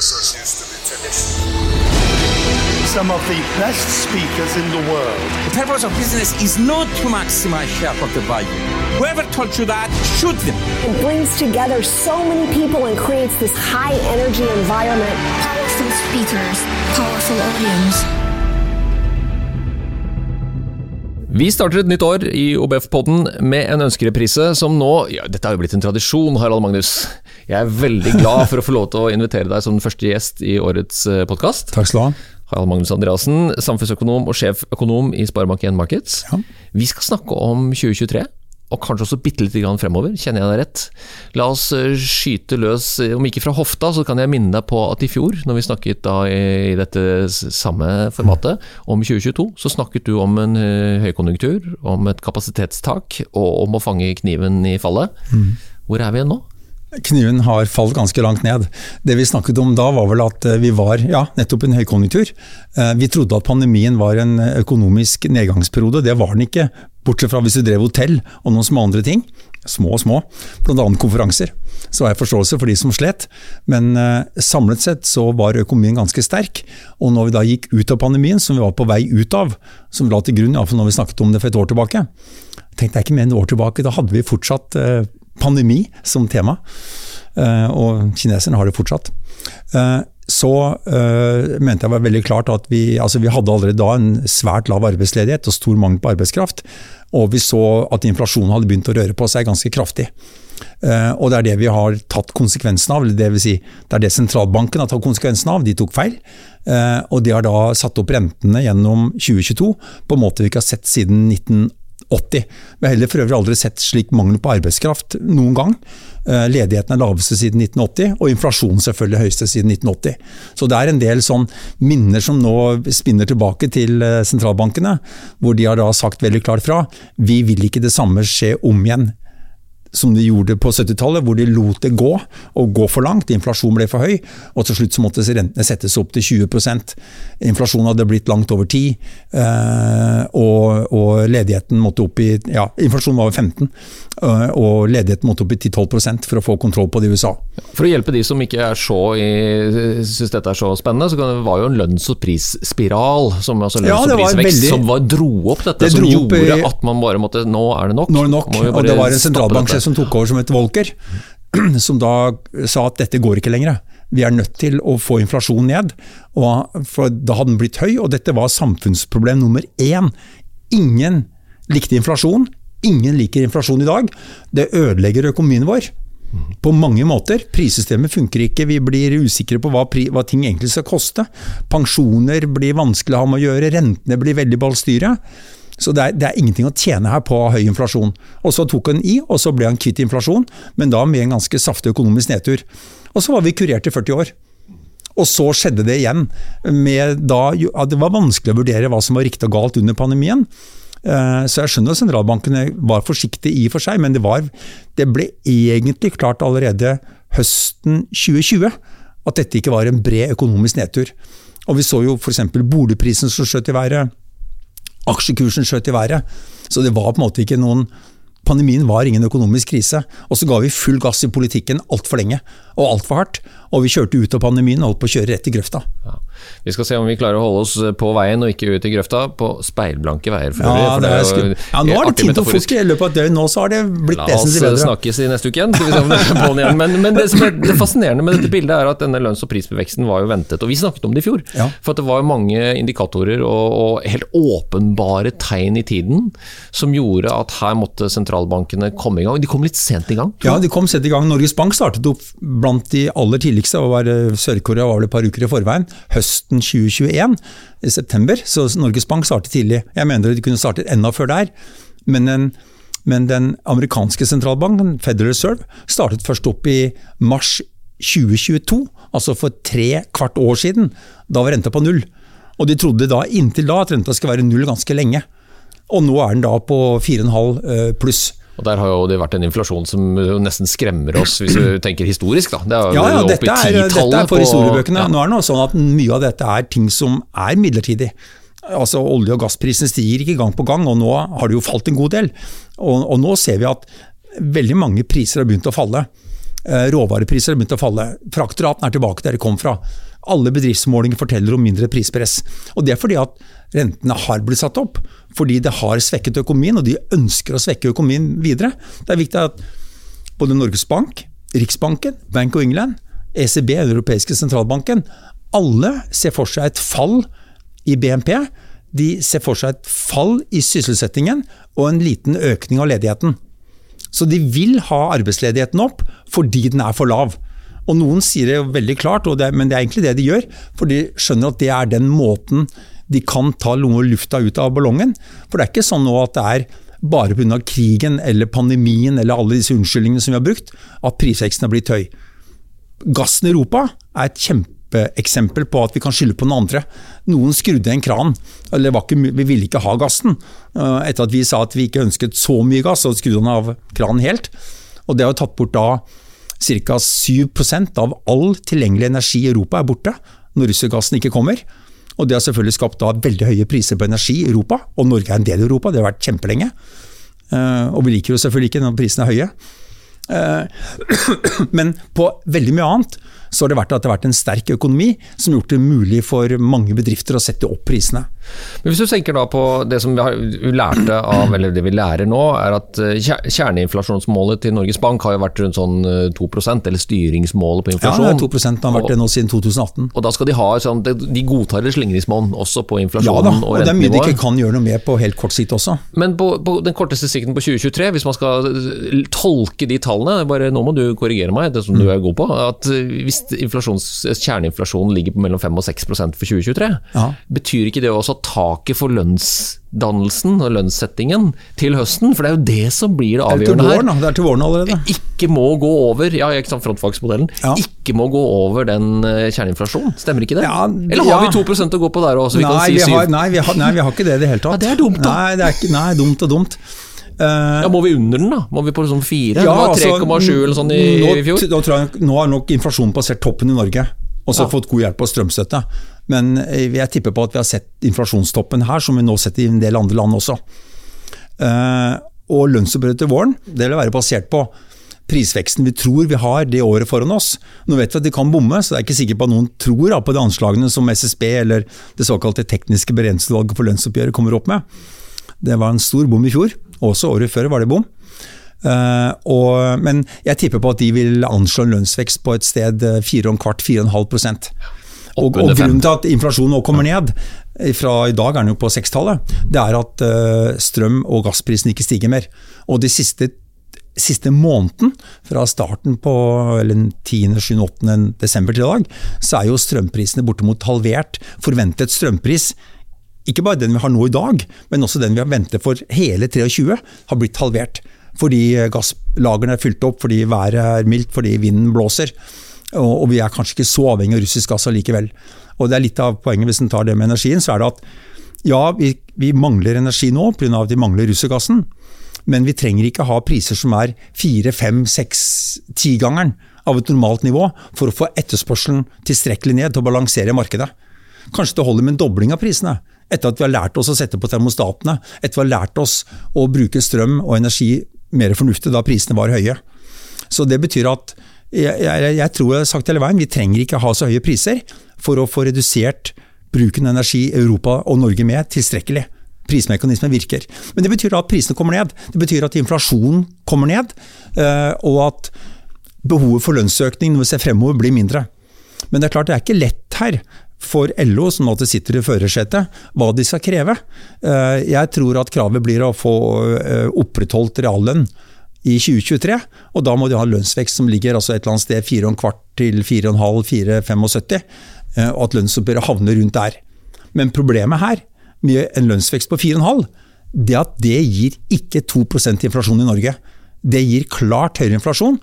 Christmas used to be tradition. Some of the best speakers in the world. The purpose of business is not to maximize shareholder value. Whoever told you that shoot them. It brings together so many people and creates this high energy environment. Powerful speakers, powerful audience. Vi starter et nytt år i OBF-podden med en ønskereprise som nå ja, Dette har jo blitt en tradisjon, Harald Magnus. Jeg er veldig glad for å få lov til å invitere deg som den første gjest i årets podkast. Takk skal du ha. Harald Magnus Andreassen, samfunnsøkonom og sjeføkonom i Sparebank1 Markets. Ja. Vi skal snakke om 2023, og kanskje også bitte litt fremover, kjenner jeg deg rett? La oss eh, skyte løs, eh, om ikke fra hofta, så kan jeg minne deg på at i fjor, når vi snakket da i dette samme formatet om 2022, så snakket du om en eh, høykonjunktur, om et kapasitetstak og om å fange kniven i fallet. Hvor er vi nå? Kniven har falt ganske langt ned. Det vi snakket om da var vel at vi var ja, nettopp en høykonjunktur. Vi trodde at pandemien var en økonomisk nedgangsperiode, det var den ikke. Bortsett fra hvis du drev hotell og noen små andre ting. Små og små, bl.a. konferanser. Så har jeg forståelse for de som slet. Men samlet sett så var økonomien ganske sterk. Og når vi da gikk ut av pandemien, som vi var på vei ut av, som la til grunn, iallfall når vi snakket om det for et år tilbake, tenkte jeg ikke mer enn et år tilbake, da hadde vi fortsatt pandemi som tema, og kineserne har det fortsatt. Så mente jeg var veldig klart at vi, altså vi hadde allerede da en svært lav arbeidsledighet og stor mangel på arbeidskraft, og vi så at inflasjonen hadde begynt å røre på seg ganske kraftig. Og det er det vi har tatt konsekvensen av, det vil si, det er det sentralbanken har tatt konsekvensen av, de tok feil. Og de har da satt opp rentene gjennom 2022 på en måte vi ikke har sett siden 1980. 80. Vi har heller for øvrig aldri sett slik mangel på arbeidskraft noen gang. Ledigheten er laveste siden 1980, og inflasjonen selvfølgelig høyeste siden 1980. Så det er en del sånn minner som nå spinner tilbake til sentralbankene, hvor de har da sagt veldig klart fra. Vi vil ikke det samme skje om igjen som de gjorde på 70-tallet, hvor de lot det gå, og gå for langt. Inflasjonen ble for høy, og til slutt så måtte rentene settes opp til 20% Inflasjonen hadde blitt langt over 10 og, og ledigheten måtte opp i ja, Inflasjonen var over 15 og ledigheten måtte opp i 10-12% for å få kontroll på det i USA. For å hjelpe de som ikke er så syns dette er så spennende, så det var jo en lønns- og prisspiral, som, altså lønns- og prisvekst, veldig- som var, dro opp dette, Det som gjorde opp i- at man bare måtte Nå er det nok. Nå er det nok, og det var en sentralbanksjef som tok over som et Volker, som da sa at dette går ikke lenger. Vi er nødt til å få inflasjonen ned. Og for da hadde den blitt høy, og dette var samfunnsproblem nummer én. Ingen likte inflasjon. Ingen liker inflasjon i dag. Det ødelegger økonomien vår. På mange måter. Prissystemet funker ikke, vi blir usikre på hva, hva ting egentlig skal koste. Pensjoner blir vanskelig å ha med å gjøre, rentene blir veldig ballstyre. Så det er, det er ingenting å tjene her på høy inflasjon. Og så tok han i, og så ble han kvitt inflasjon, men da med en ganske saftig økonomisk nedtur. Og så var vi kurert i 40 år. Og så skjedde det igjen. Med da, det var vanskelig å vurdere hva som var riktig og galt under pandemien. Eh, Så jeg skjønner at sentralbankene var forsiktige i og for seg, men det, var, det ble egentlig klart allerede høsten 2020 at dette ikke var en bred økonomisk nedtur. Og vi så jo f.eks. boligprisen som skjøt i været, aksjekursen skjøt i været. Så det var på en måte ikke noen Pandemien var ingen økonomisk krise, og så ga vi full gass i politikken altfor lenge og altfor hardt. Og vi kjørte ut av pandemien og holdt på å kjøre rett i grøfta. Ja. Vi skal se om vi klarer å holde oss på veien og ikke ut i grøfta, på speilblanke veier for øvrig. Ja, for det er jo ja, nå er det tid og metaforisk. fort i løpet av et døgn. Nå så har det blitt La oss snakkes i neste uke igjen. Skal vi se om det er på'n igjen. Men, men det som er det fascinerende med dette bildet, er at denne lønns- og prisbeveksten var jo ventet. Og vi snakket om det i fjor. Ja. For det var mange indikatorer og, og helt åpenbare tegn i tiden som gjorde at her måtte sentralbankene komme i gang. De kom litt sent i gang. Ja, de kom sent i gang. Norges Bank startet opp blant de aller tidligste, og var eh, Sør-Korea var vel et par uker i forveien, høsten 2021, i september. Så Norges Bank startet tidlig. Jeg mener de kunne startet enda før der. Men den, men den amerikanske sentralbanken, Federal Reserve, startet først opp i mars 2022, altså for tre kvart år siden. Da var renta på null. Og de trodde da inntil da at renta skulle være null ganske lenge. Og nå er den da på 4,5 eh, pluss. Og Der har jo det vært en inflasjon som nesten skremmer oss, hvis du tenker historisk. da. Det er Ja, ja, dette i er, dette er for på- historiebøkene. Ja. Nå er det sånn at mye av dette er ting som er midlertidig. Altså Olje- og gassprisen stiger ikke gang på gang, og nå har det jo falt en god del. Og, og nå ser vi at veldig mange priser har begynt å falle. Eh, Råvarepriser har begynt å falle. Fraktraten er tilbake der de kom fra. Alle bedriftsmålinger forteller om mindre prispress. Og Det er fordi at rentene har blitt satt opp. Fordi det har svekket økonomien, og de ønsker å svekke økonomien videre. Det er viktig at både Norges Bank, Riksbanken, Bank of England, ECB, den europeiske sentralbanken, alle ser for seg et fall i BNP. De ser for seg et fall i sysselsettingen og en liten økning av ledigheten. Så de vil ha arbeidsledigheten opp fordi den er for lav. Og Noen sier det veldig klart, det, men det er egentlig det de gjør. For de skjønner at det er den måten de kan ta noe lufta ut av ballongen. For det er ikke sånn nå at det er bare pga. krigen eller pandemien eller alle disse unnskyldningene som vi har brukt, at prisveksten har blitt høy. Gassen i Europa er et kjempeeksempel på at vi kan skylde på noen andre. Noen skrudde en kran, eller ikke, vi ville ikke ha gassen. Eh, etter at vi sa at vi ikke ønsket så mye gass, så skrudde han av kranen helt. Og det har tatt bort da ca. 7% av all tilgjengelig energi i Europa er borte når russergassen ikke kommer. Og Det har selvfølgelig skapt da veldig høye priser på energi i Europa, og Norge er en del av Europa, det har vært kjempelenge. Eh, og vi liker jo selvfølgelig ikke når prisene er høye. Eh, men på veldig mye annet så har det vært at det har vært en sterk økonomi som har gjort det mulig for mange bedrifter å sette opp prisene. Men Hvis du tenker da på det som vi, har, vi lærte av, eller det vi lærer nå, er at eh, kjerneinflasjonsmålet til Norges Bank har jo vært rundt sånn 2 eh, eller styringsmålet på inflasjon. Ja, det er 2 har vært det nå siden 2018. Og da skal de ha sånn, De godtar et slingringsmonn også på inflasjonen ja, da, og, og det er mye de ikke kan gjøre noe med på helt kort sikt også. Men på, på den korteste sikten på 2023, hvis man skal tolke de tallene, bare nå må du korrigere meg, det som du mm. er god på, at hvis kjerneinflasjonen ligger på mellom 5 og 6% for 2023, ja. betyr ikke det også at taket for lønnsdannelsen og lønnssettingen til høsten, for det er jo det som blir det avgjørende her, det er til våren allerede. ikke må gå over ja, ikke sant, frontfagsmodellen, ja. ikke må gå over den eh, kjerneinflasjonen. Stemmer ikke det? Ja, Eller har vi 2% å gå på der òg, nei, si nei, vi har, nei, vi har ikke det i det hele tatt. Ja, det er dumt, da. Nei, det er ikke, nei, dumt og dumt. Uh, ja, Må vi under den, da? Må vi på sånn fire? Ja, 3,7 altså, eller sånn i, nå, i fjor? Nå, tror jeg, nå har nok inflasjonen passert toppen i Norge, og så ja. fått god hjelp av strømstøtte. Men eh, jeg tipper på at vi har sett inflasjonstoppen her, som vi nå sett i en del andre land også. Uh, og lønnsoppgjøret til våren det vil være basert på prisveksten vi tror vi har det året foran oss. Nå vet vi at de kan bomme, så det er ikke sikkert på at noen tror på de anslagene som SSB eller det såkalte tekniske beregningsutvalget for lønnsoppgjøret kommer opp med. Det var en stor bom i fjor. Også året før var det bom. Uh, og, men jeg tipper på at de vil anslå en lønnsvekst på et sted 4,25-4,5 og, og grunnen til at inflasjonen nå kommer ned, fra i dag er den jo på sekstallet, det er at uh, strøm- og gassprisen ikke stiger mer. Og de siste, siste måneden, fra starten på eller 10., 7., 8. desember til i dag, så er jo strømprisene bortimot halvert. Forventet strømpris ikke bare den vi har nå i dag, men også den vi har ventet for hele 23, har blitt halvert. Fordi gasslagrene er fylt opp, fordi været er mildt, fordi vinden blåser. Og, vi er kanskje ikke så avhengig av russisk gass allikevel. Og det er litt av poenget hvis en tar det med energien, så er det at ja, vi, vi mangler energi nå pga. at vi mangler russergassen. Men vi trenger ikke ha priser som er fire, fem, seks, tigangeren av et normalt nivå for å få etterspørselen tilstrekkelig ned til å balansere markedet. Kanskje det holder med en dobling av prisene, etter at vi har lært oss å sette på termostatene, etter at vi har lært oss å bruke strøm og energi mer fornuftig da prisene var høye. Så det betyr at jeg, jeg, jeg tror jeg har sagt hele veien, vi trenger ikke ha så høye priser for å få redusert bruken av energi Europa og Norge med tilstrekkelig. Prismekanismen virker. Men det betyr at prisene kommer ned. Det betyr at inflasjonen kommer ned, eh, og at behovet for lønnsøkning når vi ser fremover blir mindre. Men det er klart det er ikke lett her for LO, som alltid sitter i førersetet, hva de skal kreve. Eh, jeg tror at kravet blir å få eh, opprettholdt reallønn i 2023, og da må de ha lønnsvekst som ligger altså et eller annet sted 4,25 til 4,5-4,75, eh, og at lønnsoppgjøret havner rundt der. Men problemet her, med en lønnsvekst på 4,5, det at det gir ikke 2% inflasjon i Norge. Det gir klart høyere inflasjon,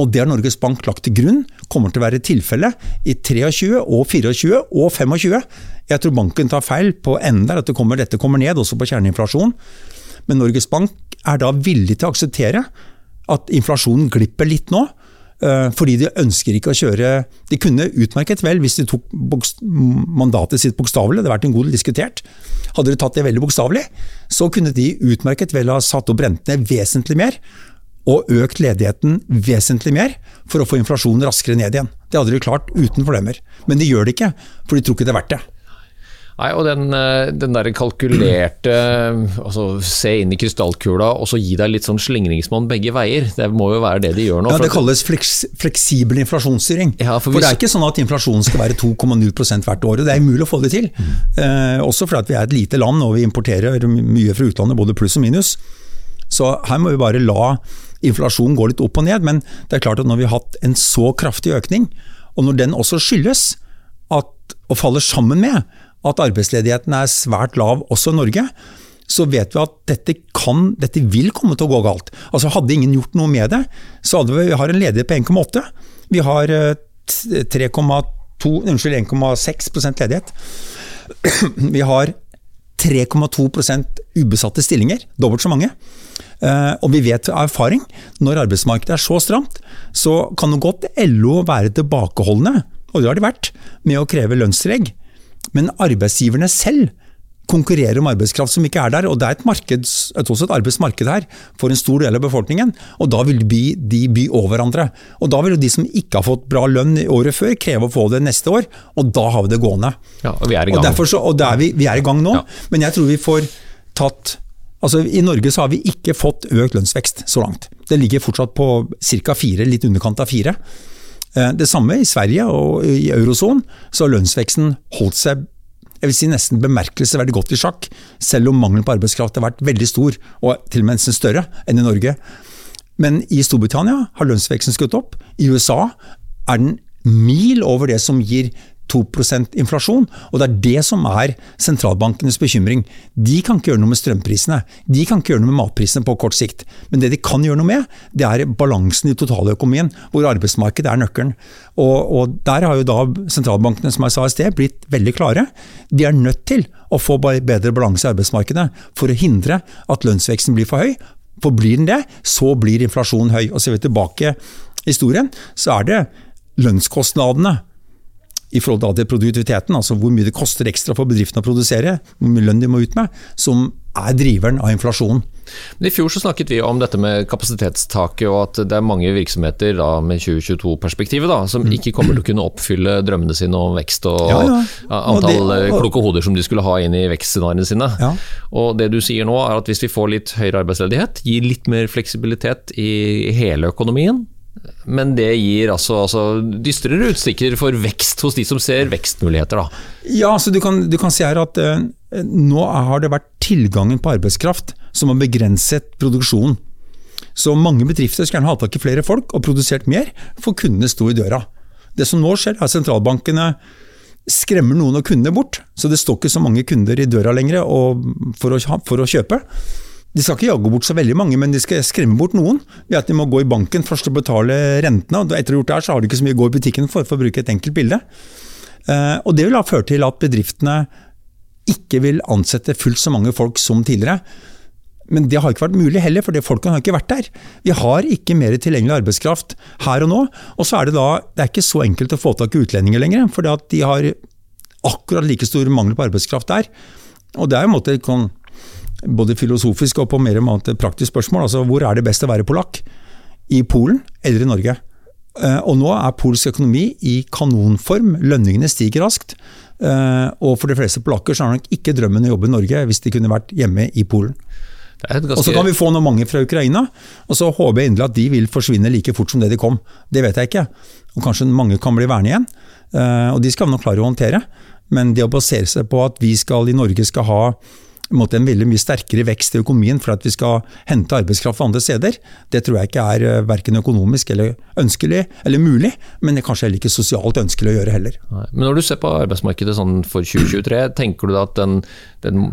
og det har Norges Bank lagt til grunn kommer til å være tilfellet i 23 og 24 og 25. Jeg tror banken tar feil på enden der, at det kommer, dette kommer ned også på kjerneinflasjon. Men Norges Bank er da villig til å akseptere at inflasjonen glipper litt nå. Eh, fordi de ønsker ikke å kjøre De kunne utmerket vel, hvis de tok mandatet sitt bokstavelig, det hadde vært en god diskutert. Hadde de tatt det veldig bokstavelig, så kunne de utmerket vel ha satt opp rentene vesentlig mer og økt ledigheten vesentlig mer for å få inflasjonen raskere ned igjen. Det hadde de klart uten problemer. Men de gjør det ikke, for de tror ikke det er verdt det. Nei, og den, eh, den der kalkulerte altså Se inn i krystallkula og så gi deg litt sånn slingringsmonn begge veier. Det må jo være det de gjør nå. Ja, Det kalles fleks, fleksibel inflasjonsstyring. Ja, for for, det er ikke sånn at inflasjonen skal være 2,0 hvert år. og Det er umulig å få det til. Eh, også fordi at vi er et lite land og vi importerer mye fra utlandet, både pluss og minus. Så her må vi bare la inflasjonen gå litt opp og ned. Men det er klart at når vi har hatt en så kraftig økning, og når den også skyldes at, og faller sammen med at arbeidsledigheten er svært lav også i Norge, så vet vi at dette, kan, dette vil komme til å gå galt. Altså Hadde ingen gjort noe med det, så hadde vi, vi har en ledighet på 1,8. Vi har eh, 3,2 Unnskyld, 1,6% ledighet. Vi har 3,2% ubesatte stillinger, dobbelt så mange. Eh, Og vi vet av erfaring, når arbeidsmarkedet er så stramt, så kan det godt LO være tilbakeholdne, og det har de vært, med å kreve lønnstillegg. Men arbeidsgiverne selv konkurrerer om arbeidskraft som ikke er der, og det er et, marked, et også et arbeidsmarked her for en stor del av befolkningen, og da vil by, de by over hverandre. Og da vil jo de som ikke har fått bra lønn i året før, kreve å få det neste år, og da har vi det gående. Ja, og vi er i gang. og så, og er vi, vi er i gang nå, Ja. men jeg tror vi får tatt Altså I Norge så har vi ikke fått økt lønnsvekst så langt. Det ligger fortsatt på ca. fire, litt underkant av fire. Eh, Det samme i Sverige og i eurosonen, så har lønnsveksten holdt seg jeg vil si nesten bemerkelsesverdig godt i sjakk, selv om mangelen på arbeidskraft har vært veldig stor, og til og med nesten større enn i Norge. Men i Storbritannia har lønnsveksten skutt opp. I USA er den mil over det som gir 2% inflasjon, og det er det som er sentralbankenes bekymring. De kan ikke gjøre noe med strømprisene, de kan ikke gjøre noe med matprisene på kort sikt. Men det de kan gjøre noe med, det er balansen i totaløkonomien, hvor arbeidsmarkedet er nøkkelen. Og, og der har jo da sentralbankene, som jeg sa i sted, blitt veldig klare. De er nødt til å få bedre balanse i arbeidsmarkedet for å hindre at lønnsveksten blir for høy. For blir den det, så blir inflasjonen høy. Og ser vi tilbake i historien, så er det lønnskostnadene i forhold til produktiviteten, altså hvor mye det koster ekstra for bedriftene å produsere, hvor mye lønn de må ut med, som er driveren av inflasjonen. I fjor så snakket vi om dette med kapasitetstaket, og at det er mange virksomheter da, med 2022-perspektivet som ikke kommer til å kunne oppfylle drømmene sine om vekst og Ja, ja. antall Og det- eh, og- kloke hoder som de skulle ha inn i vekstscenarioene sine. Ja. Og det du sier nå er at hvis vi får litt høyere arbeidsledighet, gir litt mer fleksibilitet i hele økonomien, men det gir altså, altså dystrere utstikker for vekst hos de som ser vekstmuligheter. da. Ja, så du kan, du kan si her at eh, nå har det vært tilgangen på arbeidskraft som har begrenset produksjonen. Så mange bedrifter skulle gjerne ha tak i flere folk og produsert mer, for kundene sto i døra. Det som nå skjer, er at sentralbankene skremmer noen av kundene bort. Så det står ikke så mange kunder i døra lenger for, å, for å kjøpe. De skal ikke jage bort så veldig mange, men de skal skremme bort noen. Ved at de må gå i banken først og betale rentene. og Etter å ha gjort det her, så har de ikke så mye å gå i butikken for, for å bruke et enkelt bilde. Eh, og Det vil ha ført til at bedriftene ikke vil ansette fullt så mange folk som tidligere. Men det har ikke vært mulig heller, for folkene har ikke vært der. Vi har ikke mer tilgjengelig arbeidskraft her og nå. Og så er det da det er ikke så enkelt å få tak i utlendinger lenger, for de har akkurat like stor mangel på arbeidskraft der. Og det er jo en måte både filosofisk og på mer en måte praktisk spørsmål. altså Hvor er det best å være polakk? I Polen eller i Norge? Eh, Og nå er polsk økonomi i kanonform. Lønningene stiger raskt. Eh, Og for de fleste polakker så er nok ikke drømmen å jobbe i Norge hvis de kunne vært hjemme i Polen. Det Og så kan vi få noen mange fra Ukraina, og så håper jeg inderlig at de vil forsvinne like fort som det de kom. Det vet jeg ikke. Og kanskje mange kan bli værende igjen. Eh, Og de skal vi nok klare å håndtere. Men det å basere seg på at vi skal i Norge skal ha måte, en veldig mye sterkere vekst i økonomien for at vi skal hente arbeidskraft fra andre steder, det tror jeg ikke er eh, verken økonomisk eller ønskelig eller mulig, men det er kanskje heller ikke sosialt ønskelig å gjøre heller. Nei. Men når du ser på arbeidsmarkedet sånn for 2023, tenker du at den, den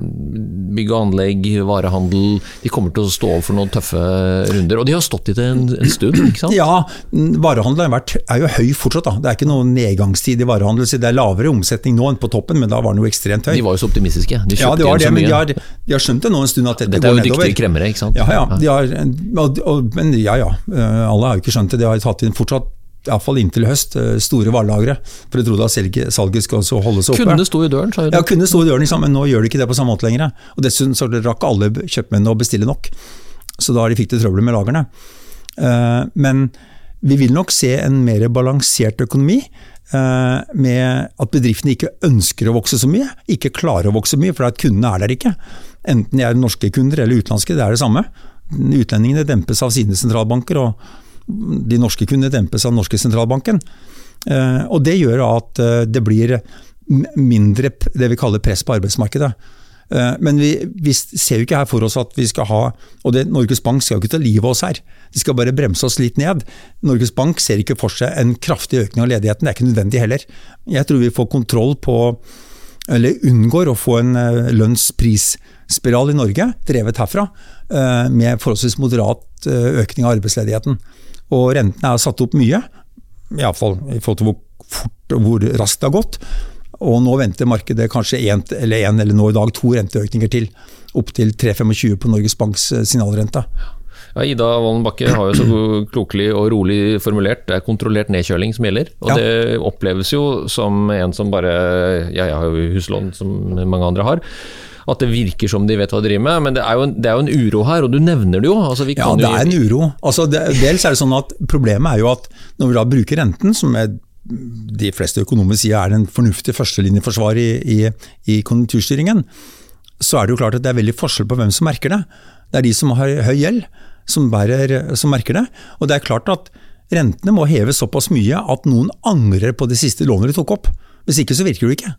bygg og anlegg, varehandel, de kommer til å stå overfor noen tøffe runder? Og de har stått i det en, en stund, ikke sant? Ja, vært, er jo høy fortsatt. da. Det er ikke noen nedgangstid i varehandel. så Det er lavere omsetning nå enn på toppen, men da var den jo ekstremt høy. De var jo så optimistiske. De Ja, det var det, så men de har, de har skjønt det nå en stund at dette, Dette er jo dyktige kremmere, ikke sant? Ja, ja. De har, og, og, men ja, ja. eh, Alle har jo ikke skjønt det. De har tatt inn fortsatt, iallfall inntil høst, eh, store varelagre. For de trodde at salget, salget skal holde seg oppe. Kunne stå i døren, sa du? Ja, kunne stå i døren, liksom, men nå gjør de ikke det på samme måte lenger. Og Dessuten så rakk alle kjøpmennene å bestille nok. Så da de fikk de trøbbel med lagrene. Eh, men vi vil nok se en mer balansert økonomi. Eh, Med at bedriftene ikke ønsker å vokse så mye, ikke klarer å vokse mye, for at kundene er der ikke. Enten de er norske kunder eller utenlandske, det er det samme. Utlendingene dempes av sine sentralbanker, og de norske kundene dempes av den norske sentralbanken. Eh, Og det gjør at eh, det blir mindre det vi kaller press på arbeidsmarkedet. Eh, Men vi, vi ser jo ikke her for oss at vi skal ha Og det, Norges Bank skal jo ikke ta livet av oss her, de skal bare bremse oss litt ned. Norges Bank ser ikke for seg en kraftig økning av ledigheten, det er ikke nødvendig heller. Jeg tror vi får kontroll på eller unngår å få en eh, lønnsprisspiral i Norge, drevet herfra, eh, med forholdsvis moderat økning av arbeidsledigheten. Og rentene er satt opp mye, iallfall i forhold til hvor fort hvor raskt det har gått. Og nå venter markedet kanskje én eller, en, eller nå i dag to renteøkninger til, opp til 3,25 på Norges Banks eh, signalrente. Ja, Ida Wolden Bakke har jo så klokelig og rolig formulert det er kontrollert nedkjøling som gjelder. Og Ja. det oppleves jo som en som bare ja, Jeg har jo huslån som mange andre har. At det virker som de vet hva de driver med, men det er jo det er jo en uro her, og du nevner det jo. Altså, vi Ja, det er en uro. Altså, det, dels er det sånn at Problemet er jo at når vi da bruker renten, som er, de fleste økonomer sier er en fornuftig førstelinjeforsvar i, i, i konjunkturstyringen, så er det jo klart at det er veldig forskjell på hvem som merker det. Det er de som har høy gjeld, som, bærer, som merker det. Og det er klart at rentene må heves såpass mye at noen angrer på det siste lånet de tok opp. Hvis ikke så virker det ikke.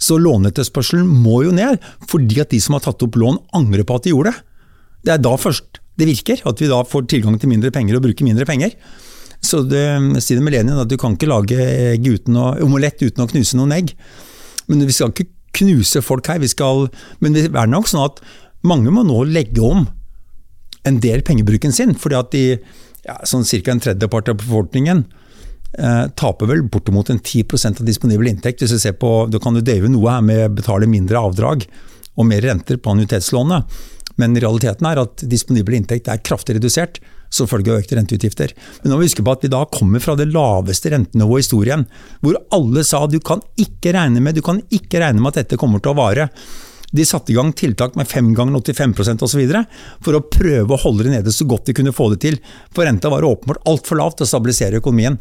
Så låneetterspørselen må jo ned, fordi at de som har tatt opp lån angrer på at de gjorde det. Det er da først det virker, at vi da får tilgang til mindre penger og bruker mindre penger. Så det sier Lenin at du kan ikke lage uten å, omelett uten å knuse noen egg. Men vi skal ikke knuse folk her, vi skal, men det er nok sånn at mange må nå legge om en del pengebruken sin, fordi at de, ja, sånn ca. en tredjepart av befolkningen eh, taper vel bortimot en 10 av disponibel inntekt. Hvis du ser på, Da kan du døyve noe her med å betale mindre avdrag og mer renter på annuitetslånet, men realiteten er at disponibel inntekt er kraftig redusert som følge av økte renteutgifter. Men nå må vi huske på at vi da kommer fra det laveste rentenivået i historien, hvor alle sa du kan ikke regne med, du kan ikke regne med at dette kommer til å vare. De satte i gang tiltak med 5 ganger 85% osv. for å prøve å holde det nede så godt de kunne få det til. For renta var åpenbart altfor lavt til å stabilisere økonomien.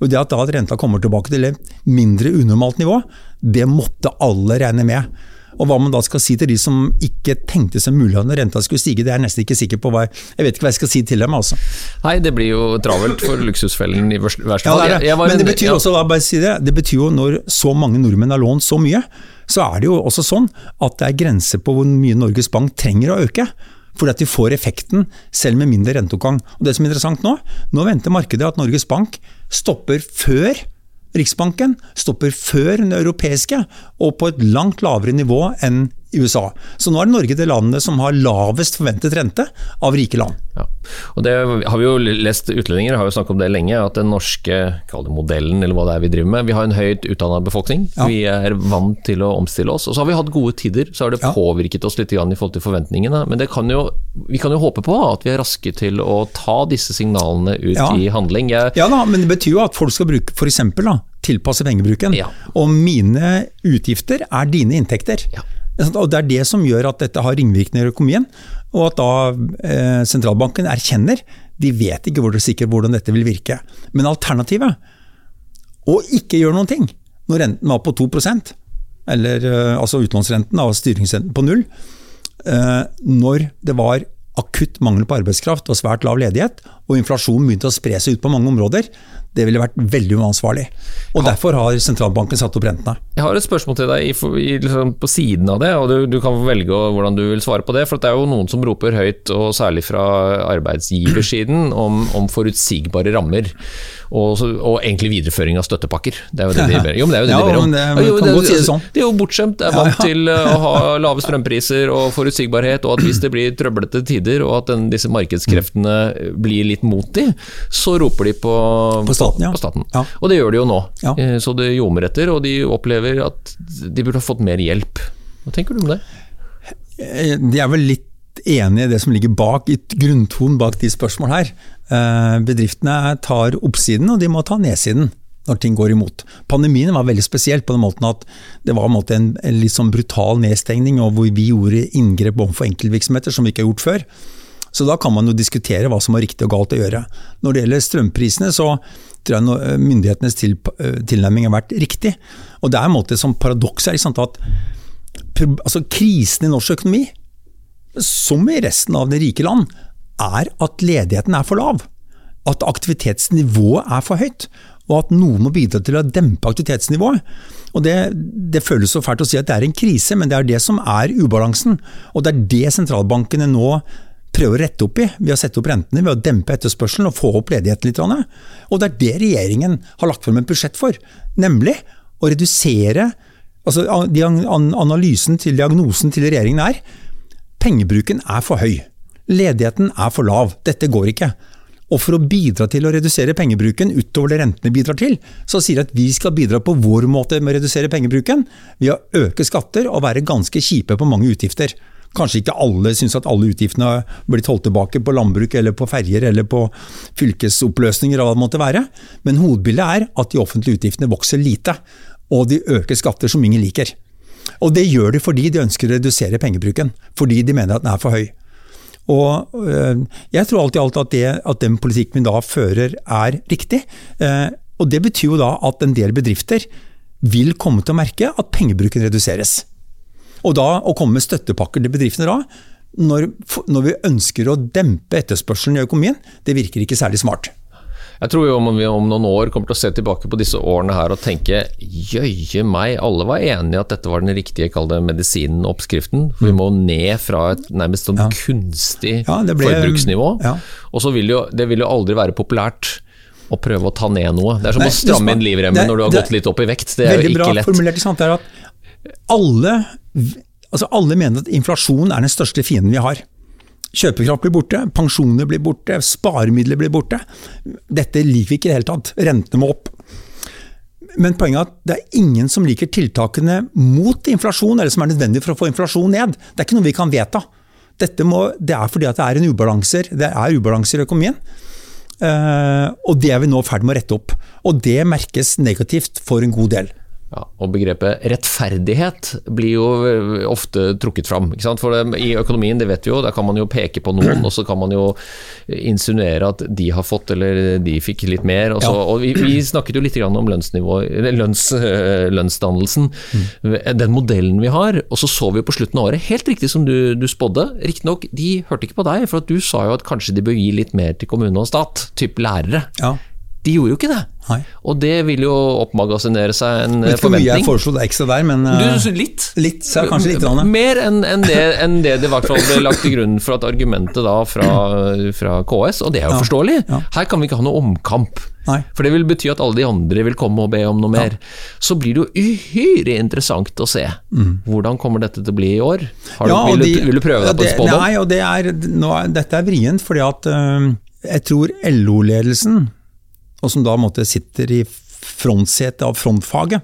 Og det at da renta kommer tilbake til et mindre unormalt nivå, det måtte alle regne med. Og hva man da skal si til de som ikke tenkte seg mulig at renta skulle stige, det er jeg nesten ikke sikker på hva jeg, jeg vet ikke hva jeg skal si til dem. altså. Nei, det blir jo travelt for luksusfellen i verste fall. Ja, det er det. Men det en- betyr ja. også, bare si det, det betyr jo når så mange nordmenn har lånt så mye, så er det jo også sånn at det er grenser på hvor mye Norges Bank trenger å øke. Fordi at de får effekten selv med mindre renteoppgang. Og det som er interessant nå, nå venter markedet at Norges Bank stopper før Riksbanken, stopper før den europeiske, og på et langt lavere nivå enn USA. Så nå er det Norge det landet som har lavest forventet rente av rike land. Ja. Og det har vi jo lest Utlendinger har jo snakket om det lenge, at den norske modellen, eller hva det er vi driver med Vi har en høyt utdanna befolkning. Ja. Vi er vant til å omstille oss. Og så har vi hatt gode tider, så har det Ja. påvirket oss litt i forhold til forventningene. Men det kan jo, vi kan jo håpe på at vi er raske til å ta disse signalene ut i handling. Jeg, Ja da, men det betyr jo at folk skal bruke f.eks. tilpasse pengebruken. Ja. Og mine utgifter er dine inntekter. Ja. Og Det er det som gjør at dette har ringvirkninger i økonomien. Og at da eh, sentralbanken erkjenner de vet ikke hvor sikkert hvordan dette vil virke. Men alternativet, å ikke gjøre noen ting når renten var på 2% eller eh, altså utlånsrenten og styringsrenten på null, eh, når det var akutt mangel på arbeidskraft og svært lav ledighet, og inflasjonen begynte å spre seg ut på mange områder, det ville vært veldig uansvarlig. Og Derfor har sentralbanken satt opp rentene. Jeg har et spørsmål til deg i, i, liksom på siden av det, og du, du kan velge hvordan du vil svare på det. For det er jo noen som roper høyt, og særlig fra arbeidsgiversiden, om, om forutsigbare rammer. Og, og egentlig videreføring av støttepakker. Det er jo det de ber, jo, det jo det Ja, de ber om. det- jo, si det sånn. De er jo bortskjemt, er vant til uh, å ha lave strømpriser og forutsigbarhet, og at hvis det blir trøblete tider, og at den, disse markedskreftene blir litt mot de, så roper de på, På staten, ja. på staten. Og det gjør de jo nå. Eh, Så det ljomer etter, og de opplever at de burde ha fått mer hjelp. Hva tenker du om det? Det De er vel litt enig i det som ligger bak, i grunntonen bak de spørsmål her. Eh, Bedriftene tar oppsiden, og de må ta nedsiden når ting går imot. Pandemien var veldig spesielt på den måten at det var en, litt sånn brutal nedstengning, og hvor vi gjorde inngrep overfor enkeltvirksomheter som vi ikke har gjort før. Så da kan man jo diskutere hva som er riktig og galt å gjøre. Når det gjelder strømprisene, så tror jeg myndighetenes til, tilnærming har vært riktig. Og det er en måte som paradoks er, at altså, krisen i norsk økonomi, som i resten av det rike land, er at ledigheten er for lav. At aktivitetsnivået er for høyt, og at noen må bidra til å dempe aktivitetsnivået. Og det, det føles så fælt å si at det er en krise, men det er det som er ubalansen. Og det er det sentralbankene nå prøver å rette opp i ved å sette opp rentene, ved å dempe etterspørselen og få opp ledigheten litt. Og det er det regjeringen har lagt frem et budsjett for, nemlig å redusere altså Analysen til diagnosen til regjeringen er pengebruken er for høy. Ledigheten er for lav. Dette går ikke. Og for å bidra til å redusere pengebruken utover det rentene bidrar til, så sier de at vi skal bidra på vår måte med å redusere pengebruken ved å øke skatter og være ganske kjipe på mange utgifter. Kanskje ikke alle syns at alle utgiftene har blitt holdt tilbake på landbruk eller på ferjer eller på fylkesoppløsninger eller hva det måtte være, men hovedbildet er at de offentlige utgiftene vokser lite, og de øker skatter som ingen liker. Og det gjør de fordi de ønsker å redusere pengebruken, fordi de mener at den er for høy. Og øh, Jeg tror alt i alt at, det, at den politikken vi da fører er riktig. Eh, og Det betyr jo da at en del bedrifter vil komme til å merke at pengebruken reduseres. Og da å komme med støttepakker til bedriftene da, når, når vi ønsker å dempe etterspørselen i økonomien, det virker ikke særlig smart. Jeg tror jo om vi om noen år kommer til å se tilbake på disse årene her og tenke jøye meg, alle var enige at dette var den riktige kall det medisinen, oppskriften. For vi må ned fra et nærmest sånn Ja. kunstig Ja, ble- forbruksnivå. ja. Og så vil jo, det vil jo aldri være populært å prøve å ta ned noe. Det er som Nei, å stramme inn livremmen når du har det- gått litt opp i vekt. Det er Veldig jo bra ikke lett. formulert. ikke sant? Det er at alle, altså alle mener at inflasjon er den største fienden vi har. Kjøpekraft blir borte, pensjoner blir borte, sparemidler blir borte. Dette liker vi ikke i det hele tatt. Rentene må opp. Men poenget er at det er ingen som liker tiltakene mot inflasjon, eller som er nødvendig for å få inflasjon ned. Det er ikke noe vi kan vedta. Det er fordi det er en ubalanser, det er ubalanser i økonomien. Eh, og det er vi nå i ferd med å rette opp. Og det merkes negativt for en god del. Ja, og begrepet rettferdighet blir jo eh, ofte trukket fram. Ikke sant? For det, I økonomien, det vet vi jo, der kan man jo peke på noen, og så kan man jo insinuere at de har fått eller de fikk litt mer. Og, så, Ja. og vi, vi snakket jo litt grann om lønns, lønnsdannelsen, lønnsdannelsen, den modellen vi har. Og så så vi jo på slutten av året, helt riktig som du, du spådde, riktignok, de hørte ikke på deg, for at du sa jo at kanskje de bør gi litt mer til kommune og stat, typ lærere. Ja. De gjorde jo ikke det. Nei. Og det vil jo oppmagasinere seg en Vet ikke hvor mye jeg forventning. foreslo det ekstra der, men eh, Du, litt. litt, så kanskje litt. grann. Mer enn en det, en det det i hvert fall ble lagt til grunn for at argumentet da fra, fra KS, og det er jo Ja, forståelig. ja. Her kan vi ikke ha noe omkamp. Nei. For det vil bety at alle de andre vil komme og be om noe mer. Så blir det jo uhyre interessant å se. Hvordan kommer dette til å bli i år? Har du, Mm. Ja, vil, de- du, vil du prøve ja, deg på en spådom? Nei, og det er, nå, dette er vrient, fordi at øh, jeg tror LO-ledelsen, og som da måtte sitter i frontsetet av frontfaget,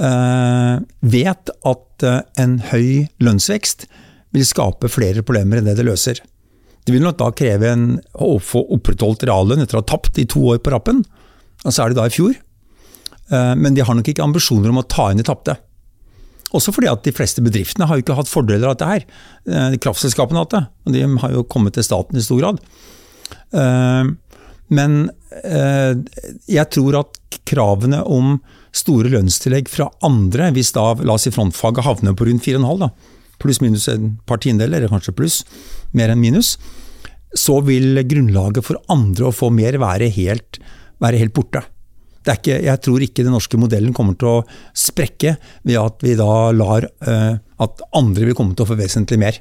øh, vet at øh, en høy lønnsvekst vil skape flere problemer enn det det løser. Det vil nok da kreve en, å få opprettholdt reallønn etter å ha tapt i to år på rappen, og så er det da i fjor. Eh, Men de har nok ikke ambisjoner om å ta inn de tapte. Også fordi at de fleste bedriftene har jo ikke hatt fordeler av dette her. Eh, Kraftselskapene har hatt det, og de har jo kommet til staten i stor grad. Men eh, jeg tror at kravene om store lønnstillegg fra andre, hvis da la oss si frontfaget havner på rundt 4,5, da, pluss minus en par tiendedeler, eller kanskje pluss, mer enn minus, så vil grunnlaget for andre å få mer være helt, være helt borte. Ikke, jeg tror ikke den norske modellen kommer til å sprekke ved at vi da lar eh, at andre vil komme til å få vesentlig mer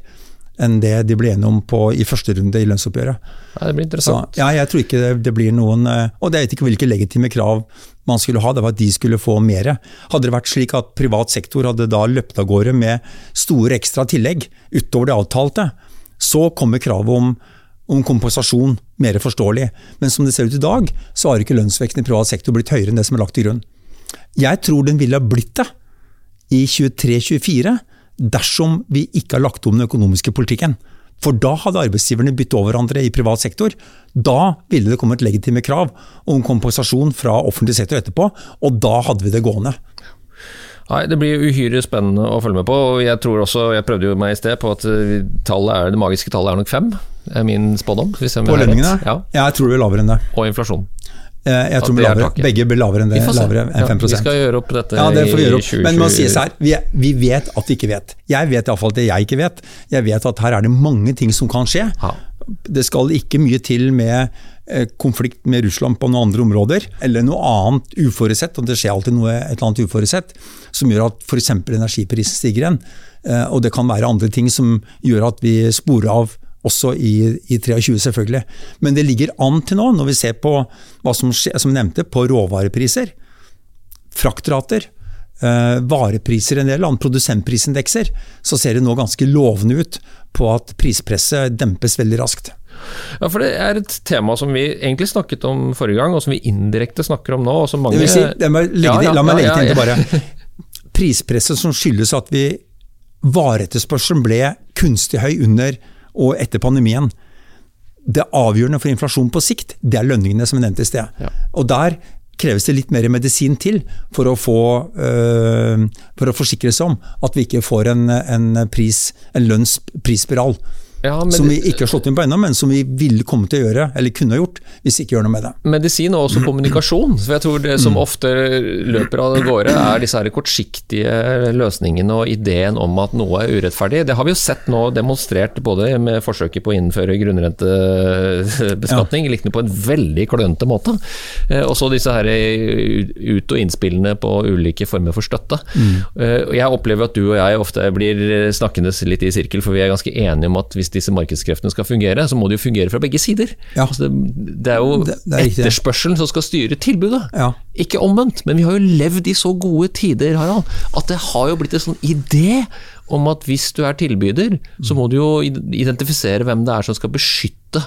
enn det de ble enige om på, i første runde i lønnsoppgjøret. Ja, det blir Så, interessant. ja, jeg tror ikke det, det blir noen eh, Og jeg vet ikke hvilke legitime krav man skulle ha, det var at de skulle få mer. Hadde det vært slik at privat sektor hadde da løpt av gårde med store ekstra tillegg utover det avtalte, så kommer kravet om, om kompensasjon mer forståelig. Men som det ser ut i dag, så har ikke lønnsveksten i privat sektor blitt høyere enn det som er lagt til grunn. Jeg tror den ville ha blitt det i 23-24 dersom vi ikke har lagt om den økonomiske politikken. For da hadde arbeidsgiverne byttet over hverandre i privat sektor. Da ville det kommet legitime krav om kompensasjon fra offentlig sektor etterpå, og da hadde vi det gående. Nei, Det blir uhyre spennende å følge med på. og Jeg tror også, jeg prøvde jo meg i sted på at eh, er, det magiske tallet er nok fem. er min spådom. På lønningene? Ja, Jeg tror det blir lavere enn det. Og inflasjon. Eh, Jeg tror blir er lavere. Begge blir lavere enn, det, Vi lavere enn Ja, Vi skal gjøre opp dette Ja, det får vi i gjøre opp. Men man sier 2020. her, vi, vi vet at vi ikke vet. Jeg vet iallfall det jeg ikke vet. Jeg vet at her er det mange ting som kan skje. Ja. Det skal ikke mye til med eh, konflikt med Russland på noen andre områder, eller noe annet uforutsett, og det skjer alltid noe et eller annet uforutsett, som gjør at f.eks. energiprisen stiger igjen. Eh, Og det kan være andre ting som gjør at vi sporer av også i, i 23 selvfølgelig. Men det ligger an til nå, når vi ser på hva som som nevnte, på råvarepriser, fraktrater, eh, varepriser i en del land, produsentprisindekser, så ser det nå ganske lovende ut på at prispresset dempes veldig raskt. Ja, for det er et tema som vi egentlig snakket om forrige gang, og som vi indirekte snakker om nå. Og som mange... Si, det Ja, ja, la meg legge til bare. Prispresset som skyldes at vi vareetterspørselen ble kunstig høy under og etter pandemien. Det avgjørende for inflasjon på sikt, det er lønningene som jeg nevnte i sted. Ja. Og der kreves det litt mer medisin til for å, få, øh, for å forsikre seg om at vi ikke får en, en, pris, en lønnsprisspiral. Ja, som vi ikke har slått inn på ennå, men som vi ville komme til å gjøre, eller kunne ha gjort, hvis vi ikke gjør noe med det. medisin og også kommunikasjon. For jeg tror det Mm. som ofte løper av gårde, er disse her kortsiktige løsningene og ideen om at noe er urettferdig. Det har vi jo sett nå demonstrert både med forsøket på å innføre grunnrentebeskatning, liknende på en veldig klønete måte, eh, og så disse her ut- og innspillene på ulike former for støtte. Mm. Eh, Jeg opplever at du og jeg ofte blir snakkende litt i sirkel, for vi er ganske enige om at hvis disse markedskreftene skal fungere, så må de jo fungere fra begge sider. Ja. Altså det, det er jo Det- er etterspørselen som skal styre tilbudet. Ja. Ikke omvendt, men vi har jo levd i så gode tider, Harald, at det har jo blitt en sånn idé om at hvis du er tilbyder, så må du jo identifisere hvem det er som skal beskytte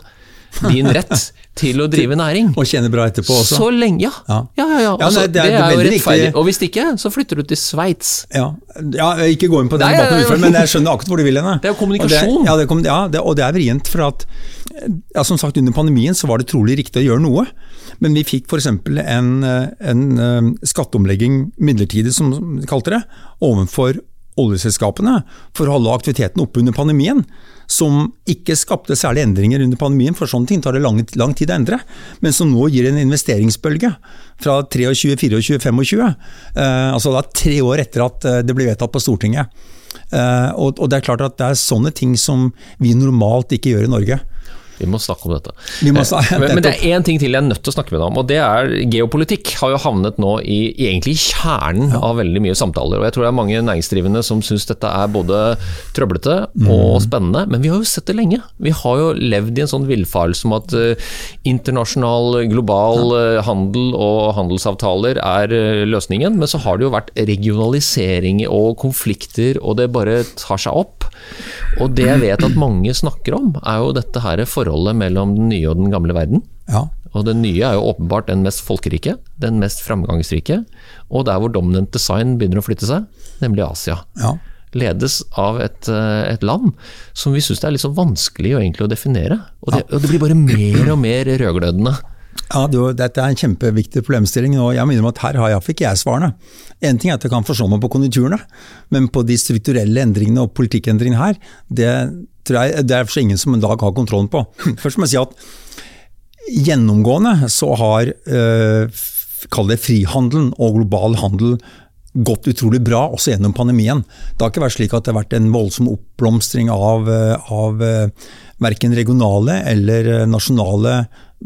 din rett til å drive næring. Og tjene bra etterpå også. Så lenge, ja. Ja. Ja, ja, ja. Ja, Altså, nei, det, det er er jo rettferdig. Og hvis ikke, så flytter du til Sveits. Ja, ja ikke gå inn på den Nei, debatten, nei. men jeg skjønner akkurat hvor du vil hen. Det er jo kommunikasjon. Og det, ja, det, kom- ja det, og det er vrient, for at ja, som sagt under pandemien så var det trolig riktig å gjøre noe. Men vi fikk f.eks. En, en eh, skatteomlegging midlertidig, som de kalte det, overfor oljeselskapene for å holde aktiviteten oppe under pandemien. Som ikke skapte særlig endringer under pandemien, for sånne ting tar det lang, lang tid å endre. Men som nå gir en investeringsbølge fra 23, 24, 25. Eh, altså da tre år etter at eh, det ble vedtatt på Stortinget. Eh, og, og det er klart at det er sånne ting som vi normalt ikke gjør i Norge. Vi må snakke om dette. Snakke- Eh, men, men det er én ting til jeg er nødt til å snakke med deg om, og det er geopolitikk. Har jo havnet nå i egentlig kjernen kjernen av veldig mye samtaler. og Jeg tror det er mange næringsdrivende som syns dette er både trøblete og spennende, men vi har jo sett det lenge. Vi har jo levd i en sånn villfarelse om at uh, internasjonal, global uh, handel og handelsavtaler er uh, løsningen, men så har det jo vært regionalisering og konflikter, og det bare tar seg opp. Og det jeg vet at mange snakker om, er jo dette her forholdet mellom den nye og den gamle verden. Ja. Og den nye er jo åpenbart den mest folkerike, den mest framgangsrike, og der hvor dominant design begynner å flytte seg, nemlig Asia. ja. Ledes av et, eh, et land som vi syns det er litt så vanskelig å å definere. Og det, og det blir bare mer og mer rødglødende. Ja, du, Dette er en kjempeviktig problemstilling, og jeg minner om at her har jeg, fikk jeg svarene. En ting er at jeg kan forstå meg på konjunkturene, men på de strukturelle endringene og politikkendringene her, det jeg det er for ingen som en dag har kontrollen på. Først må jeg si at gjennomgående så har øh, kall det frihandelen og global handel gått utrolig bra, også gjennom pandemien. Det har ikke vært slik at det har vært en voldsom oppblomstring av, eh, av verken regionale eller nasjonale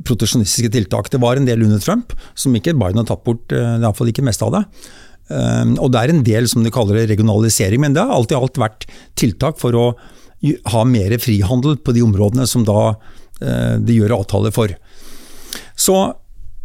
proteksjonistiske tiltak. Det var en del under Trump, som ikke Biden har tatt bort, eh, i hvert fall ikke mest av det. Um, Og det er en del som de kaller det regionalisering, men det har alltid alt vært tiltak for å ha mer frihandel på de områdene som da eh, de gjør avtaler for. Så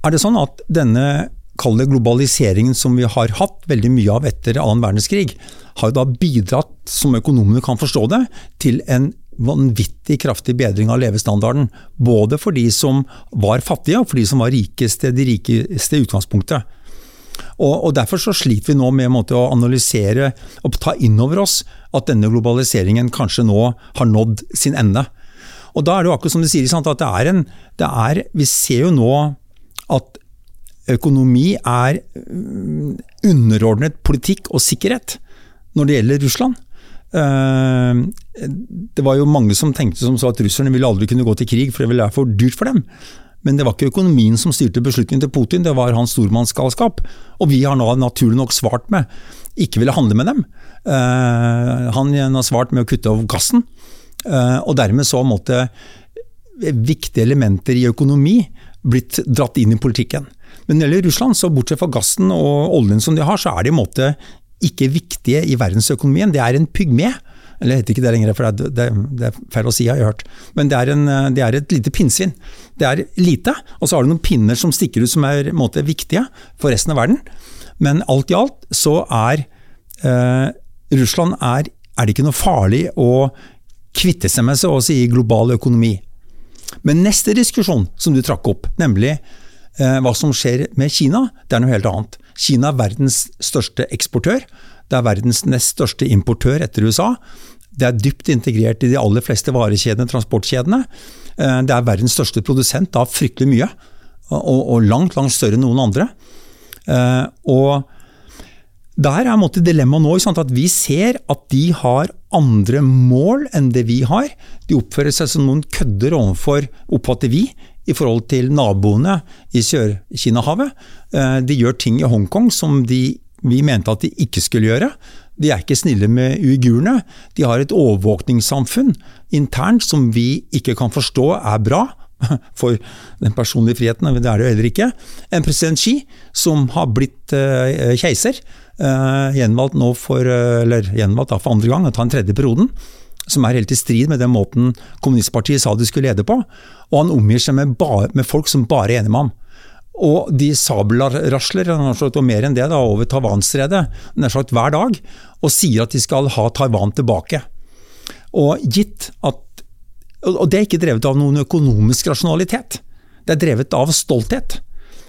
er det sånn at denne kall globaliseringen som vi har hatt veldig mye av etter annen verdenskrig, har jo da bidratt, som økonomene kan forstå det, til en vanvittig kraftig bedring av levestandarden. Både for de som var fattige, og for de som var rikeste, de rikeste i utgangspunktet. Og, og Derfor så sliter vi nå med måte, å analysere og ta inn over oss at denne globaliseringen kanskje nå har nådd sin ende. Og da er det jo akkurat som du sier, at det er en det er, Vi ser jo nå at økonomi er mm, underordnet politikk og sikkerhet når det gjelder Russland. Eh, det var jo mange som tenkte som sa at russerne ville aldri kunne gå til krig, for det ville være for dyrt for dem. Men det var ikke økonomien som styrte beslutningen til Putin, det var hans stormannsgalskap. Og vi har nå naturlig nok svart med ikke ville handle med dem. Uh, han har svart med å kutte av gassen. Uh, og dermed så måtte viktige elementer i økonomi blitt dratt inn i politikken. Men når det gjelder Russland, så bortsett fra gassen og oljen som de har, så er det i en måte ikke viktige i verdensøkonomien. Det er en pygme. Eller jeg heter ikke det lenger, for det det, det er feil å si, har jeg hørt. Men det er, en, det er, et lite pinnsvin. Det er lite, og så har du noen pinner som stikker ut som er måte, viktige for resten av verden. Men alt i alt så er eh, Russland er, er, det ikke noe farlig å kvitte seg med, seg også i global økonomi. Men neste diskusjon som du trakk opp, nemlig eh, hva som skjer med Kina, det er noe helt annet. Kina er verdens største eksportør. Det er verdens nest største importør etter USA. Det er dypt integrert i de aller fleste varekjedene, transportkjedene. Eh, det er verdens største produsent av fryktelig mye, og, langt, langt større enn noen andre. Eh, og der er dilemmaet nå at vi ser at de har andre mål enn det vi har. De oppfører seg som noen kødder overfor, oppfatter vi, i forhold til naboene i Sør-Kina-havet. Eh, de gjør ting i Hongkong som de vi mente at de ikke skulle gjøre. De er ikke snille med uigurene. De har et overvåkningssamfunn internt som vi ikke kan forstå er bra for den personlige friheten, det er det jo heller ikke. En president Xi som har blitt uh, keiser, uh, gjenvalgt nå for, eller gjenvalgt for andre gang, å ta den tredje perioden, som er helt i strid med den måten kommunistpartiet sa de skulle lede på. Og han omgir seg med, ba, med folk som bare er enige med ham. Og de sabelrasler og mer enn det da, over Taiwan-stredet hver dag, og sier at de skal ha Taiwan tilbake. Og gitt at Og det er ikke drevet av noen økonomisk rasjonalitet. Det er drevet av stolthet.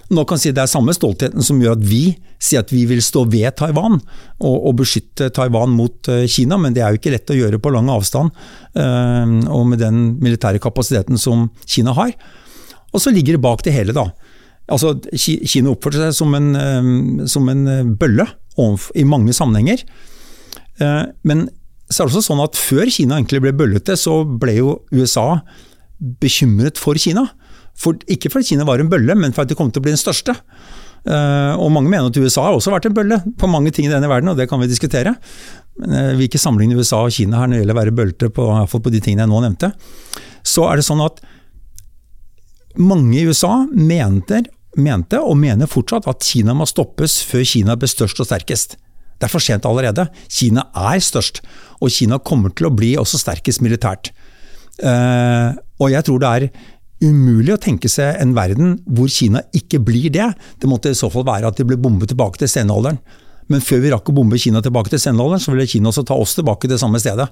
Nå kan si Det er samme stoltheten som gjør at vi sier at vi vil stå ved Taiwan og, og beskytte Taiwan mot uh, Kina, men det er jo ikke lett å gjøre på lang avstand uh, og med den militære kapasiteten som Kina har. Og så ligger det bak det hele, da. Altså, Kina oppførte seg som en, eh, som en eh, bølle i mange sammenhenger. Eh, men så er det også sånn at før Kina egentlig ble bøllete, så ble jo USA bekymret for Kina. For, ikke fordi Kina var en bølle, men fordi det kom til å bli den største. Og mange mener at USA har også vært en bølle på mange ting i denne verden, og det kan vi diskutere. Men jeg vil ikke sammenligne USA og Kina her når det gjelder å være bølte, på, på de tingene jeg nå nevnte. Så er det sånn at mange i USA mente mente, og mener fortsatt, at Kina må stoppes før Kina blir størst og sterkest. Det er for sent allerede. Kina er størst, og Kina kommer til å bli også sterkest militært. Uh, og jeg tror det er umulig å tenke seg en verden hvor Kina ikke blir det. Det måtte i så fall være at de ble bombet tilbake til stenalderen. Men før vi rakk å bombe Kina tilbake til stenalderen, så ville Kina også ta oss tilbake til det samme stedet.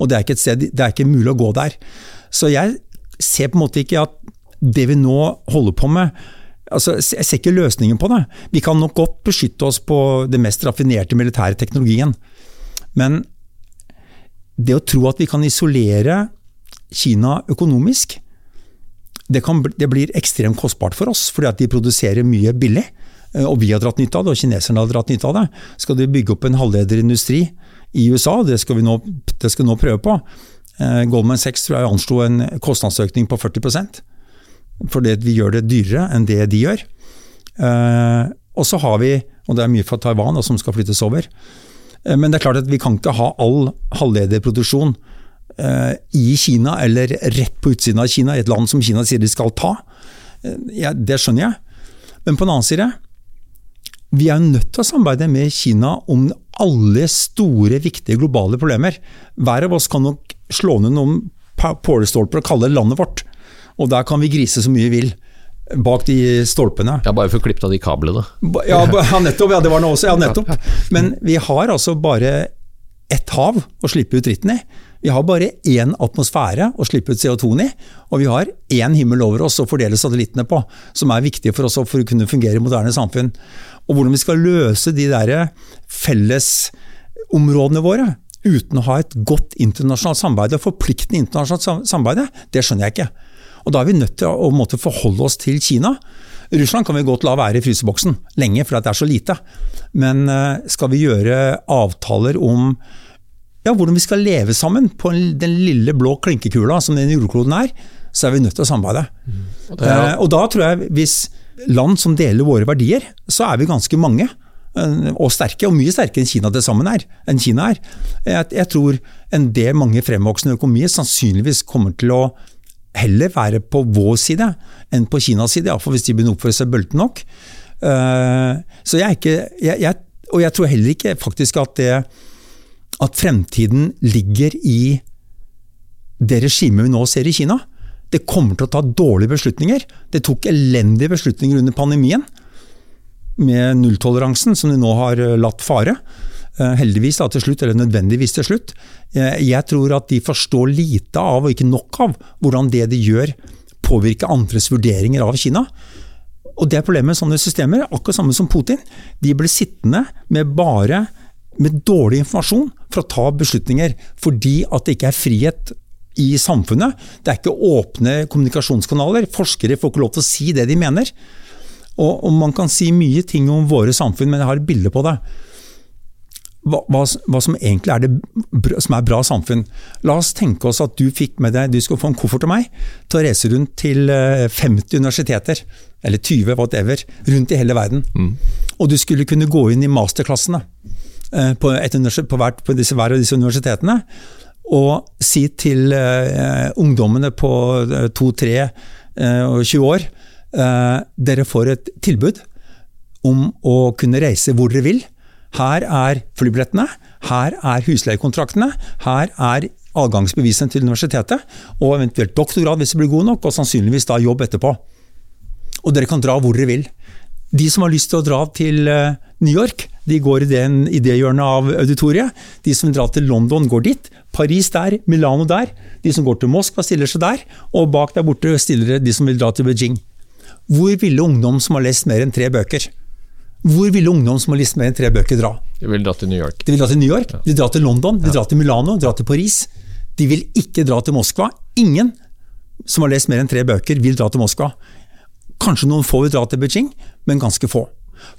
Og det er sted, det er ikke mulig å gå der. Så jeg ser på en måte ikke at det vi nå holder på med, Altså, jeg ser ikke løsningen på det. Vi kan nok godt beskytte oss på det mest raffinerte militære teknologien. Men det å tro at vi kan isolere Kina økonomisk, det, kan, det blir ekstremt kostbart for oss, fordi at de produserer mye billig. Eh, og vi har dratt nytte av det, og kineserne har dratt nytte av det. Skal de bygge opp en halvlederindustri i USA, det skal vi nå, det skal vi nå prøve på. Eh, Goldman Sachs tror jeg anslo en kostnadsøkning på 40% fordi vi gjør det dyrere enn det de gjør. Uh, og så har vi, og det er mye fra Taiwan som skal flyttes over, men det er klart at vi kan ikke ha all halvlederproduksjon i Kina eller rett på utsiden av Kina, i et land som Kina sier de skal ta. Ja, det skjønner jeg. Men på den annen side, vi er nødt til å samarbeide med Kina om alle store, viktige globale problemer. Hver av oss kan nok slå ned noen pålestolper og kalle det landet vårt. Og der kan vi grise så mye vi vil bak de stolpene. Ja, Bare for å klippe av de kablene. Ja, ja, nettopp. Ja, det var noe også. Ja, nettopp. Men vi har altså bare ett hav å slippe ut dritten i. Vi har bare én atmosfære å slippe ut CO2 i, og vi har én himmel over oss å fordele satellittene på, som er viktige for oss for å kunne fungere i moderne samfunn. Og hvordan vi skal løse de der fellesområdene våre uten å ha et godt internasjonalt samarbeid og forpliktende internasjonalt samarbeid, det skjønner jeg ikke. Og Da er vi nødt til å måtte forholde oss til Kina. Russland kan vi godt la være i fryseboksen lenge, fordi det er så lite. Men eh, skal vi gjøre avtaler om ja, hvordan vi skal leve sammen på den lille blå klinkekula som den jordkloden er, så er vi nødt til å samarbeide. Mm. Og, er, eh, og da tror jeg, hvis land som deler våre verdier, så er vi ganske mange eh, og sterke, og mye sterkere enn Kina til sammen er. Enn Kina er. Jeg, jeg tror en del mange fremvoksende økonomier sannsynligvis kommer til å heller være på vår side enn på Kinas side, iallfall hvis de begynner å oppføre seg bølte nok. Uh, så jeg er ikke jeg, jeg, Og jeg tror heller ikke faktisk at det at fremtiden ligger i det regimet vi nå ser i Kina. Det kommer til å ta dårlige beslutninger. Det tok elendige beslutninger under pandemien, med nulltoleransen, som de nå har eh, latt fare. Eh, heldigvis da til slutt, eller nødvendigvis til slutt. Eh, jeg tror at de forstår lite av, og ikke nok av, hvordan det de gjør påvirker andres vurderinger av Kina. Og Det er problemet med sånne systemer, akkurat samme som Putin. De blir sittende med bare med dårlig informasjon for å ta beslutninger, fordi at det ikke er frihet i samfunnet. Det er ikke åpne kommunikasjonskanaler. Forskere får ikke lov til å si det de mener. Og, og Man kan si mye ting om våre samfunn, men jeg har et bilde på det. Hva, hva, hva, som egentlig er det som er bra samfunn. La oss tenke oss at du fikk med deg, du skal få en koffert av meg til å reise rundt til 50 eh, universiteter, eller 20, whatever, rundt i hele verden. Mm. Og du skulle kunne gå inn i masterklassene på, på, hvert, på disse, hver av disse universitetene og si til uh, ungdommene på to, 2-3 uh, og 20 år uh, dere får et tilbud om å kunne reise hvor dere vil. Her er flybillettene, her er husleiekontraktene, her er adgangsbevisene til universitetet, og eventuelt doktorgrad hvis det blir god nok, og sannsynligvis da jobb etterpå. Og dere kan dra hvor dere vil. De som har lyst til å dra til New York, de går i det idéhjørnet av auditoriet. De som drar til London, går dit. Paris der, Milano der. De som går til Moskva, stiller seg der. Og bak der borte stiller de som vil dra til Beijing. Hvor ville ungdom som har lest mer enn tre bøker? Hvor ville ungdom som har lest mer enn tre bøker, dra? De vil dra til New York. De vil dra til New York, de drar til London, de drar til Milano, de drar til Paris. De vil ikke dra til Moskva. Ingen som har lest mer enn tre bøker, vil dra til Moskva. Kanskje noen få vil dra til Beijing, men ganske få.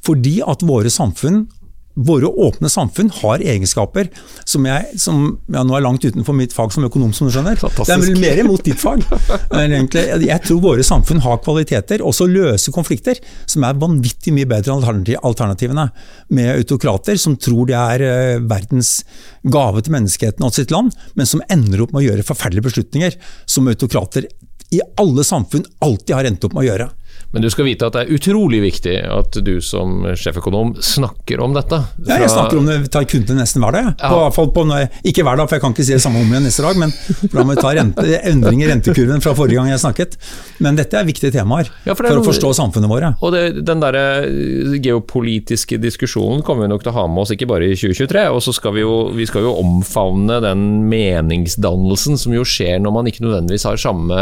Fordi at våre samfunn Våre åpne samfunn har egenskaper som jeg som, ja, Nå er langt utenfor mitt fag som økonom, som du skjønner. Fantastisk. Det er vel mer imot ditt fag. Jeg tror våre samfunn har kvaliteter, også løse konflikter, som er vanvittig mye bedre enn alternativene. Med autokrater som tror de er eh, verdens gave til menneskeheten og sitt land, men som ender opp med å gjøre forferdelige beslutninger som autokrater i alle samfunn alltid har endt opp med å gjøre. Men du skal vite at det er utrolig viktig at du som sjeføkonom snakker om dette. Fra... Ja, jeg snakker om det, tar kundene nesten hver dag. Ja. På, på, ikke hver dag, for jeg kan ikke si det samme om igjen neste dag, men må vi ta rente, endring i rentekurven fra forrige gang jeg snakket. Men dette er viktige temaer ja, for, for å forstå samfunnet våre. Og det, Den der eh, geopolitiske diskusjonen kommer vi nok til å ha med oss ikke bare i 2023. og så skal vi, jo, vi skal jo omfavne den meningsdannelsen som jo skjer når man ikke nødvendigvis har samme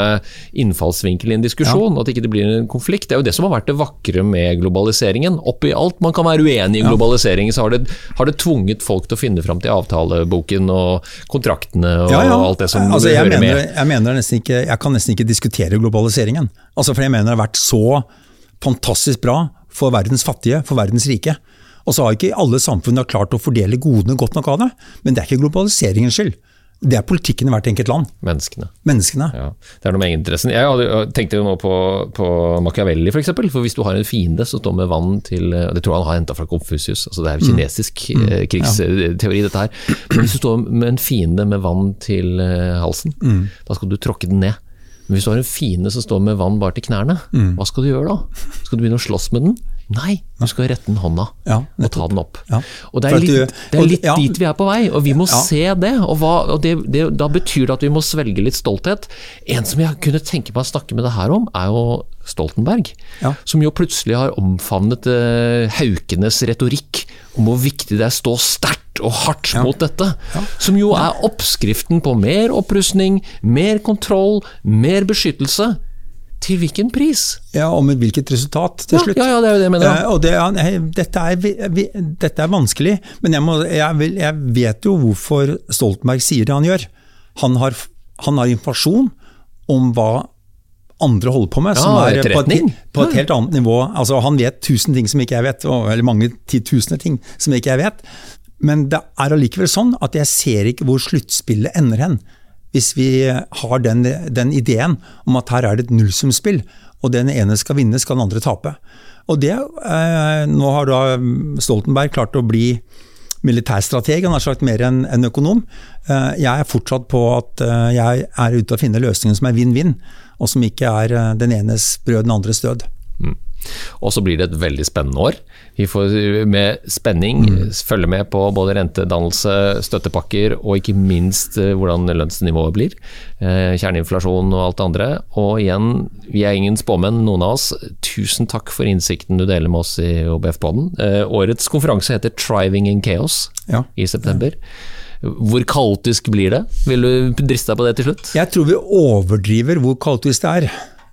innfallsvinkel i en diskusjon. Ja. At ikke det blir en konflikt konflikt. Det er jo det som har vært det vakre med globaliseringen. Oppi alt man kan være uenig i globaliseringen, så har det, har det tvunget folk til å finne fram til avtaleboken og kontraktene og ja, ja. alt det som altså, hører mener, med. Jeg, mener ikke, jeg kan nesten ikke diskutere globaliseringen. Altså, for jeg mener det har vært så fantastisk bra for verdens fattige, for verdens rike. Og så har ikke alle samfunn klart å fordele godene godt nok av det, men det er ikke globaliseringens skyld. Det er politikken i hvert enkelt land. Menneskene. Menneskene. Ja, det er noe med egeninteressen. Jeg tenkte jo nå på, på Machiavelli f.eks. For, for hvis du har en fiende som står med vann til Det tror jeg han har henta fra Confucius, altså det er jo mm. kinesisk mm. Mm. krigsteori dette her. Men hvis du står med en fiende med vann til eh, halsen, mm. da skal du tråkke den ned. Men hvis du har en fiende som står med vann bare til knærne, mm. hva skal du gjøre da? Skal du begynne å slåss med den? Nei, du skal rette den hånda ja, og ta den opp. Ja. Og Det er litt, det er litt ja. dit vi er på vei, og vi må se det. Og, hva, og det, det, Da betyr det at vi må svelge litt stolthet. En som jeg kunne tenke meg å snakke med det her om, er jo Stoltenberg. Som jo plutselig har omfavnet eh, Haukenes retorikk om hvor viktig det er å stå sterkt og hardt mot dette. Som jo er oppskriften på mer opprustning, mer kontroll, mer beskyttelse. Til hvilken pris? Ja, Og med hvilket resultat, til ja, slutt. Ja, ja, det er jo det jeg mener. Uh, det, ja, dette, er, vi, dette, er, vanskelig, men jeg, må, jeg, vil, jeg, vet jo hvorfor Stoltenberg sier det han gjør. Han har, han har informasjon om hva andre holder på med. Ja, som er på et, på et helt annet nivå. Altså, han vet tusen ting som ikke jeg vet, og- eller mange titusener ting som ikke jeg vet. Men det er allikevel sånn at jeg ser ikke hvor sluttspillet ender hen. Hvis vi har den, den ideen om at her er det et nullsumspill, og den ene skal vinne, skal den andre tape. Og det, eh, Nå har da Stoltenberg klart å bli militærstrateg, han har sagt mer enn en økonom. Eh, jeg er fortsatt på at eh, jeg er ute og finner løsninger som er vinn-vinn, og som ikke er eh, den enes brød, den andres død. Og så blir det et veldig spennende år. Vi får med spenning følge med på både rentedannelse, støttepakker og ikke minst eh, hvordan lønnsnivået blir. Eh, Kjerneinflasjon og alt det andre. Og igjen, vi er ingen spåmenn, noen av oss. Tusen takk for innsikten du deler med oss i OBF-poden. Årets konferanse heter 'Thriving in Chaos' Ja. i september. Hvor kaotisk blir det? Vil du driste deg på det til slutt? Jeg tror vi overdriver hvor kaotisk det er.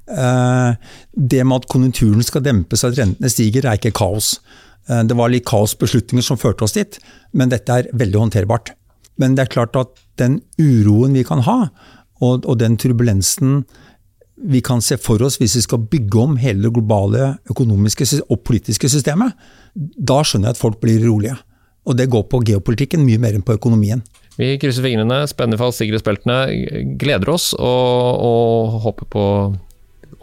Eh, Det med at konjunkturen skal dempes og at rentene stiger, er ikke kaos. Eh, Det var litt kaosbeslutninger som førte oss dit, men dette er veldig håndterbart. Men det er klart at den uroen vi kan ha, og, og den turbulensen vi kan se for oss hvis vi skal bygge om hele det globale økonomiske og politiske systemet, da skjønner jeg at folk blir rolige. Og det går på geopolitikken mye mer enn på økonomien. Vi krysser fingrene, spenner fast sikkerhetsbeltene, gleder oss og, og håper på